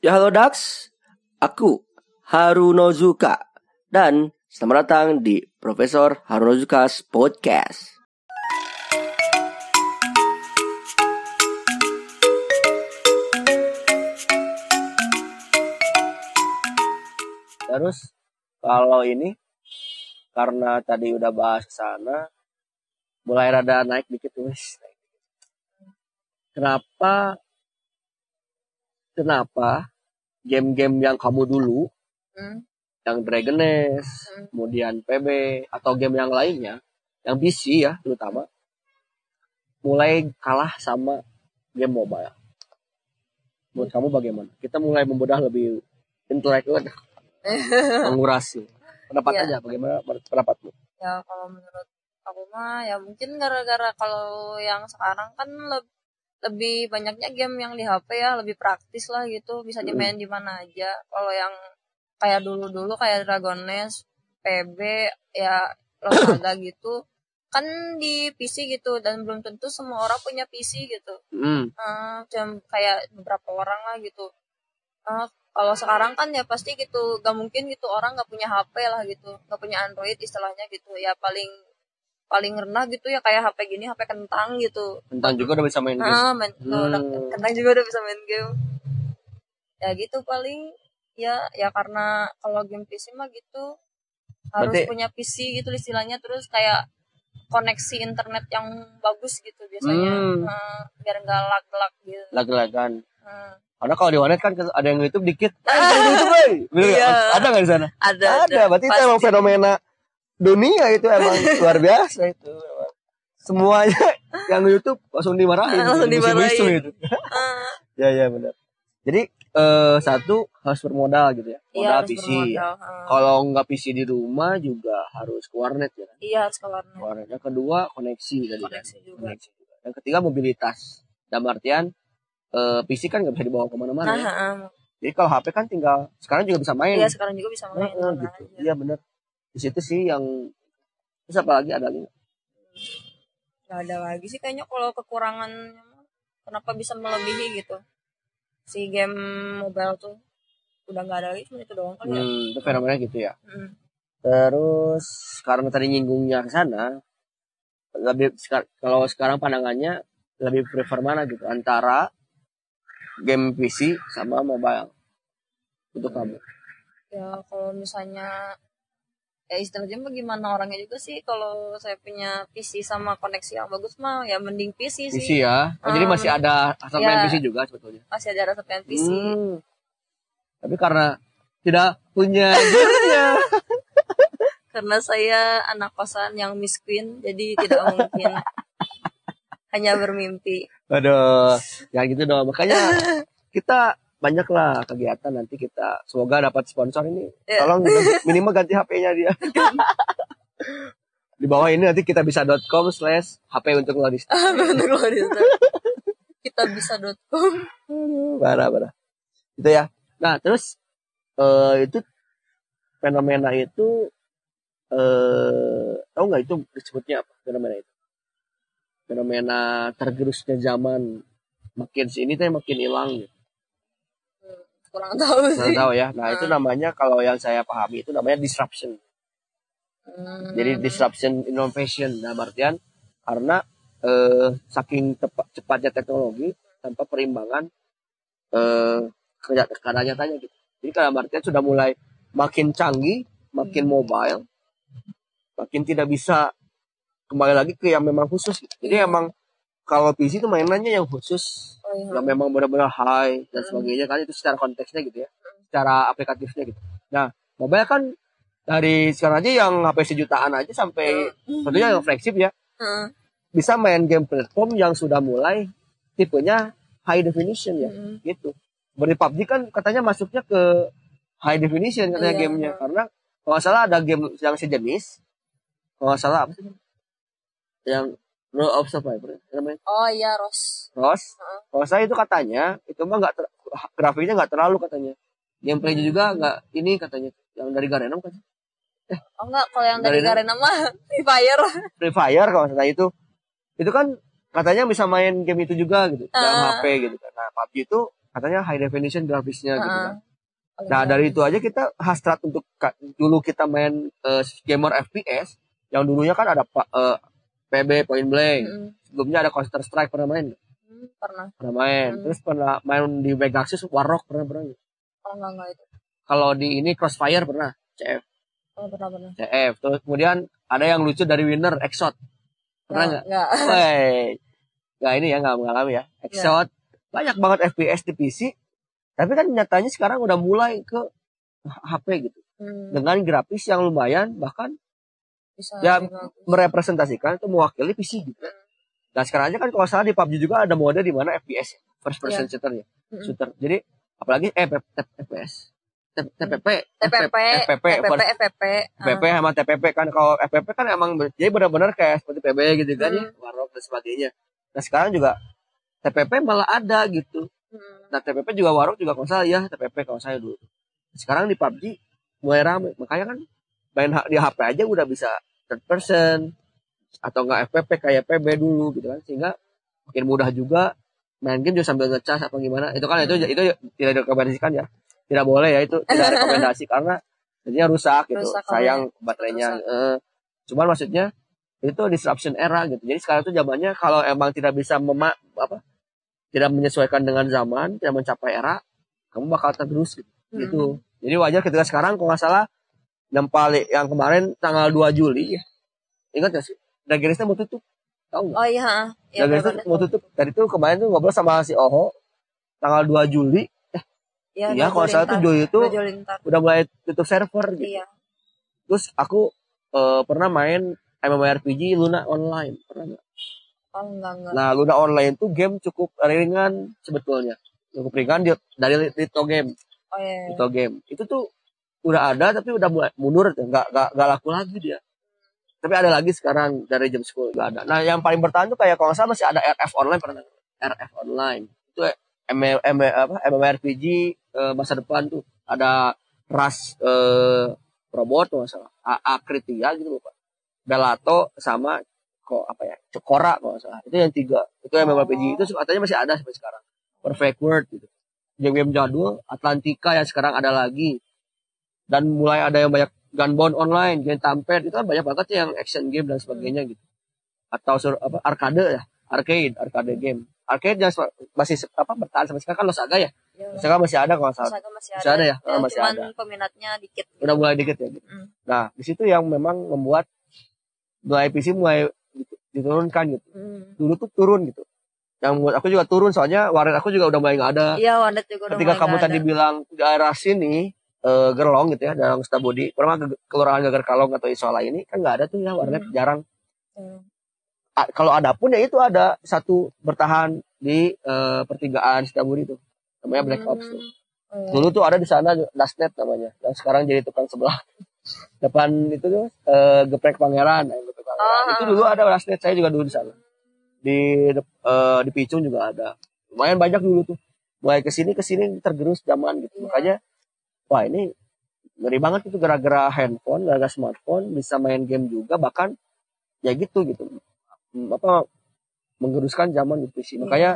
Ya halo Dax, aku Harunozuka dan selamat datang di Profesor Harunozuka's Podcast. Terus kalau ini karena tadi udah bahas sana mulai rada naik dikit wes. Kenapa kenapa game-game yang kamu dulu Hmm. yang Dragon Nest, Hmm. kemudian PB atau game yang lainnya, yang PC ya terutama, mulai kalah sama game mobile. Menurut kamu bagaimana? Kita mulai membedah lebih intelektual, menguras. Pendapat Iya. aja, bagaimana pendapatmu? ya kalau menurut aku mah ya mungkin gara-gara kalau yang sekarang kan leb- lebih banyaknya game yang di HP ya lebih praktis lah gitu. Bisa dimain di mana aja. Kalau yang kayak dulu-dulu kayak Dragon Nest, PB ya Losaga gitu. Kan di PC gitu dan belum tentu semua orang punya PC gitu. Hmm, cuma kayak beberapa orang lah gitu. Eh, kalau sekarang kan ya pasti gitu gak mungkin gitu orang gak punya HP lah gitu. Gak punya Android istilahnya gitu. Ya paling paling rendah gitu ya kayak HP gini HP kentang gitu tentang juga udah bisa main game. ah main tuh, udah- Hmm. kentang juga udah bisa main game ya gitu paling ya ya karena kalau game PC mah gitu harus Berarti- punya PC gitu istilahnya terus kayak koneksi internet yang bagus gitu biasanya Hmm. Eh, biar nggak lag-lag gitu Lag-lagan. Hmm. Karena kalau di warnet kan ada yang YouTube dikit, ada yang YouTube? Iya. Ada nggak di sana? ada Ada, berarti itu emang fenomena dunia itu emang luar biasa itu. Semuanya yang YouTube langsung dimarahin, Langsung dimarahin. itu. ya ya benar. Jadi eh, satu harus bermodal gitu ya, iya modal harus PC. Hmm. Kalau nggak PC di rumah juga harus ke warnet ya. iya harus ke warnet Warnet. Yang kedua koneksi tadi kan. koneksi juga Koneksi juga. Yang ketiga mobilitas. Dalam artian eh, PC kan nggak bisa dibawa ke mana-mana. nah ya. heeh. Jadi kalau HP kan tinggal sekarang juga bisa main. iya sekarang juga bisa main mana gitu. Iya benar. Di situ sih yang terus apa lagi ada lagi? nggak? Gak ada lagi sih kayaknya kalau kekurangannya mah, kenapa bisa melebihi gitu si game mobile tuh udah nggak ada lagi cuma itu doang kali ya Hmm, itu fenomena gitu ya. Hmm. Terus karena tadi nyinggungnya ke sana, lebih kalau sekarang pandangannya lebih prefer mana gitu antara game PC sama mobile untuk kamu. ya kalau misalnya ya istilahnya bagaimana orangnya juga sih kalau saya punya PC sama koneksi yang bagus mah ya mending PC sih PC ya. Oh, jadi Hmm. masih ada main Ya. PC juga sebetulnya. masih ada rasa pengen PC Hmm. Tapi karena tidak punya karena saya anak kosan yang miskin jadi tidak mungkin hanya bermimpi Aduh, ya gitu dong. Makanya kita banyak lah kegiatan nanti kita semoga dapat sponsor ini. Ya. Tolong minimal ganti HP-nya dia. Di bawah ini nanti kita bisa .com slash HP untuk. Bener loh itu. kita bisa.com Parah, parah. Itu ya. Nah, terus eh itu fenomena itu eh tahu nggak itu disebutnya apa fenomena itu? Fenomena tergerusnya zaman makin sini teh makin hilang gitu. Kurang tahu sih tahu ya. Nah, itu namanya kalau yang saya pahami itu namanya disruption. Hmm. Jadi disruption innovation dalam artian karena eh, saking tepa- cepatnya teknologi tanpa perimbangan eh kerja keadaan nyatanya gitu. Jadi dalam artian sudah mulai makin canggih, makin Hmm. mobile, makin tidak bisa kembali lagi ke yang memang khusus. gitu. Jadi emang kalau PC itu mainannya yang khusus, iya. yang memang benar-benar high dan Hmm. sebagainya kan itu secara konteksnya gitu ya, secara aplikatifnya gitu. Nah, mobile kan dari sekarang aja yang HP sejutaan aja sampai tentunya yang flagship ya bisa main game platform yang sudah mulai tipenya high definition ya gitu. Seperti PUBG kan katanya masuknya ke high definition katanya Iya. gamenya karena kalau salah ada game yang sejenis kalau salah apa sih yang Rule of Survivor namanya? Oh iya Ros. Ross Heeh. kalau saya itu katanya itu mah nggak ter- grafiknya nggak terlalu katanya. Gameplaynya juga nggak ini katanya. Yang dari Garena kan oh enggak kalau yang dari Garena. Mah Free Fire. Free Fire kalau salah itu. Itu kan katanya bisa main game itu juga gitu dalam Ah. HP gitu kan. Nah PUBG itu katanya high definition grafisnya gitu Heeh. kan. Nah dari itu aja kita hasrat untuk dulu kita main eh, gamer FPS yang dulunya kan ada eh, PB Point Blank, Mm-mm. sebelumnya ada Counter Strike pernah main, nggak? Hmm, pernah pernah main, Hmm. terus pernah main di Megaxis Warrock pernah pernah. nggak? oh enggak enggak itu Kalau di ini Crossfire pernah, CF, oh pernah pernah CF. Terus kemudian ada yang lucu dari Winner, Exot, pernah nggak? enggak Wey, nggak ini ya nggak mengalami ya. Exot banyak banget FPS di PC, tapi kan nyatanya sekarang udah mulai ke HP gitu Hmm, dengan grafis yang lumayan bahkan bisa Ya, merepresentasikan itu mewakili PC gitu. Nah sekarang aja kan kalau salah di PUBG juga ada mode di mana FPS first person Iya. shooter ya, Mm-mm. shooter. Jadi apalagi eh FPS, TPP, TPP, FPP, TPP, FPP, FPP sama TPP kan kalau FPP kan emang jadi benar-benar kayak seperti PB gitu kan ya. Warlock dan sebagainya. Nah sekarang juga TPP malah ada gitu. Nah TPP juga Warlock juga kalau salah ya TPP kalau saya dulu. Sekarang di PUBG mulai rame, makanya kan main di HP aja udah bisa third person atau enggak FPP kayak PB dulu gitu kan sehingga makin mudah juga main game juga sambil ngecas apa gimana itu kan itu itu tidak direkomendasikan ya tidak boleh ya itu tidak rekomendasi karena jadinya rusak gitu Rusak sayang kabelnya. baterainya Rusak. Eh, cuman maksudnya itu disruption era gitu jadi sekarang itu zamannya kalau emang tidak bisa mema apa tidak menyesuaikan dengan zaman tidak mencapai era kamu bakal tergerus gitu, Hmm. gitu. jadi wajar ketika sekarang kalau nggak salah yang paling yang kemarin tanggal 2 Juli ya ingat gak sih Dagerisnya mau tutup tahu nggak Oh iya, ya, Dagerisnya mau tutup tadi tuh kemarin tuh ngobrol sama si Oho tanggal 2 Juli Ya, Iya, kalau salah tuh Juli itu udah mulai tutup server gitu Iya. terus aku eh, pernah main MMORPG Luna Online pernah nggak? Oh enggak enggak. Nah Luna Online tuh game cukup ringan sebetulnya cukup ringan dari Rito Game Oh iya. iya. Rito Game itu tuh udah ada tapi udah mulai mundur. Tuh nggak nggak nggak laku lagi dia. Tapi ada lagi sekarang dari jam 10 nggak ada. Nah yang paling bertahan tuh kayak kalau nggak salah masih ada RF Online pernah? RF Online. Itu M M apa MMORPG eh, masa depan tuh. Ada ras eh, robot nggak salah. Akritia gitu lupa Belato sama kok apa ya Cokora kalau nggak salah. Itu yang tiga. Itu MMORPG itu katanya masih ada sampai sekarang. Perfect World gitu. Game-game jadul Atlantika yang sekarang ada lagi dan mulai ada yang banyak Gunbound Online, Game Tamped itu kan banyak banget ya yang action game dan sebagainya gitu. Atau sur, apa arcade ya, arcade, arcade game. Arcade yang masih apa bertahan sampai sekarang kan Losaga ya. Iya. Losaga masih ada kalau salah. Saga masih ada. Masih ada ya? Ah, masih cuman ada. peminatnya dikit. Udah mulai dikit ya gitu. Mm. Nah, di situ yang memang membuat mulai PC mulai diturunkan gitu. Hmm. Dulu tuh turun gitu. Yang membuat aku juga turun soalnya warnet aku juga udah mulai nggak ada. Iya, Wandet juga udah ketika kamu tadi ada. bilang daerah sini eh, Gerlong gitu ya dalam pernah ke kelurahan Gagar Kalong atau Isola ini? Kan nggak ada tuh ya warnet Hmm. jarang. Hmm. A- kalau ada pun ya itu ada satu bertahan di eh, pertigaan Stabudi itu namanya Black Ops tuh. Oh, iya. dulu tuh ada di sana Dasnet namanya. Yang sekarang jadi tukang sebelah. Depan itu tuh eh, geprek pangeran. Yang geprek pangeran Ah. itu dulu ada Dasnet. Saya juga dulu di sana. Di eh, di Picung juga ada. Lumayan banyak dulu tuh. Mulai ke sini ke sini tergerus zaman gitu. Iya. makanya wah ini ngeri banget itu gara-gara handphone gara-gara smartphone bisa main game juga bahkan ya gitu gitu Hmm, apa menggeruskan zaman di PC Iya. makanya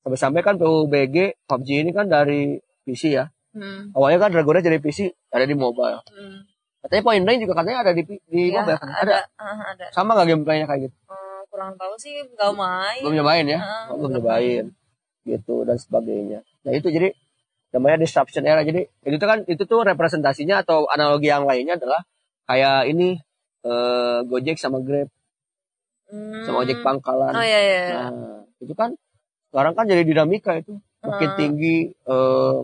sampai-sampai kan PUBG PUBG ini kan dari PC ya Hmm. awalnya kan Dragonnya jadi PC ada di mobile Hmm. katanya Point Blank juga katanya ada di di Iya, mobile kan? ada. ada Ah, ada. sama nggak gameplaynya kayak gitu Eh, kurang tahu sih nggak main. belum nyobain ya Oh, belum nyobain gitu dan sebagainya nah itu jadi namanya disruption era jadi itu kan itu tuh representasinya atau analogi yang lainnya adalah kayak ini eh, Gojek sama Grab Hmm. sama ojek pangkalan Oh iya iya. iya. nah itu kan sekarang kan jadi dinamika itu makin Ah. tinggi eh,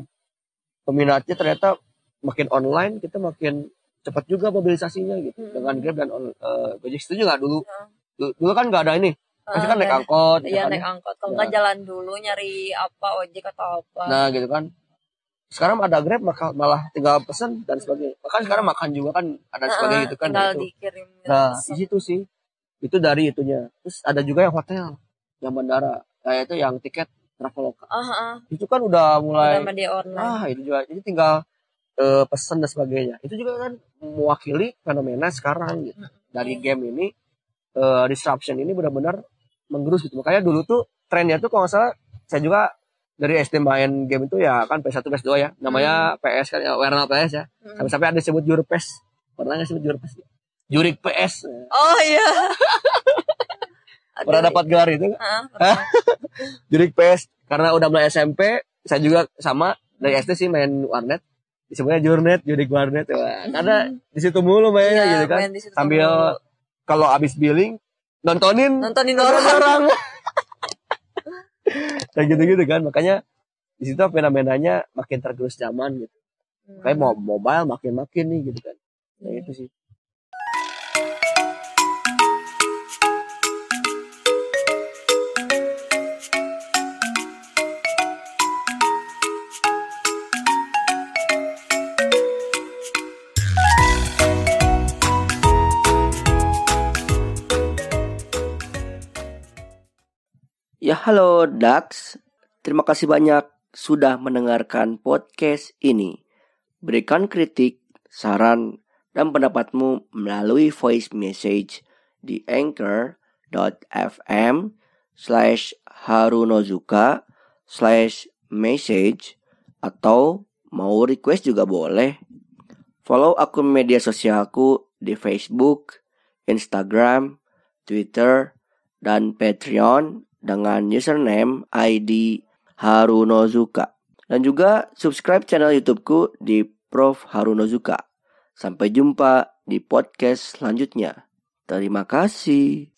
peminatnya ternyata makin online kita makin cepat juga mobilisasinya gitu Hmm. dengan Grab dan eh, Gojek itu juga dulu Ya. dulu, kan nggak ada ini pasti Ah, kan naik nggak ada. angkot gitu Iya kan naik ya. angkot. Kalau Ya. nggak jalan dulu nyari apa ojek atau apa. nah gitu kan sekarang ada Grab maka malah tinggal pesen dan sebagainya. Bahkan sekarang makan juga kan ada sebagainya gitu kan nah, itu. dikirim. nah di situ sih. Itu dari itunya. Terus ada juga yang hotel yang bandara. Kayak itu yang tiket traveloka Ah, ah. itu kan udah mulai Udah online. ah itu juga. Jadi tinggal eh, pesan dan sebagainya. Itu juga kan mewakili fenomena sekarang gitu. Dari game ini eh, disruption ini benar-benar menggerus gitu. Makanya dulu tuh trennya tuh kalau nggak salah saya juga dari SD main game itu ya kan PS1 PS2 ya. Namanya PS kan ya warna PS ya. Hmm. sampai-sampai ada disebut juru PES pernah nggak sebut juru PES jurik PS Oh iya. pernah dapat gelar itu? Pernah. jurik PS karena udah mulai SMP saya juga sama. Dari SD sih main warnet. Disebutnya jurnet jurik warnet. Wah, karena di situ mulu mainnya Iya, gitu kan. main sambil kalau abis billing nontonin nontonin nontonin orang. kayak gitu-gitu kan. Makanya di situ fenomenanya makin tergerus zaman gitu. Kayak mau mobile makin makin nih gitu kan. Nah itu sih Dax, terima kasih banyak sudah mendengarkan podcast ini. Berikan kritik, saran, dan pendapatmu melalui voice message di anchor.fm slash harunozuka slash message atau mau request juga boleh. Follow akun media sosialku di Facebook, Instagram, Twitter, dan Patreon dengan username ID Harunozuka. Dan juga subscribe channel YouTubeku di Prof Harunozuka. Sampai jumpa di podcast selanjutnya. Terima kasih.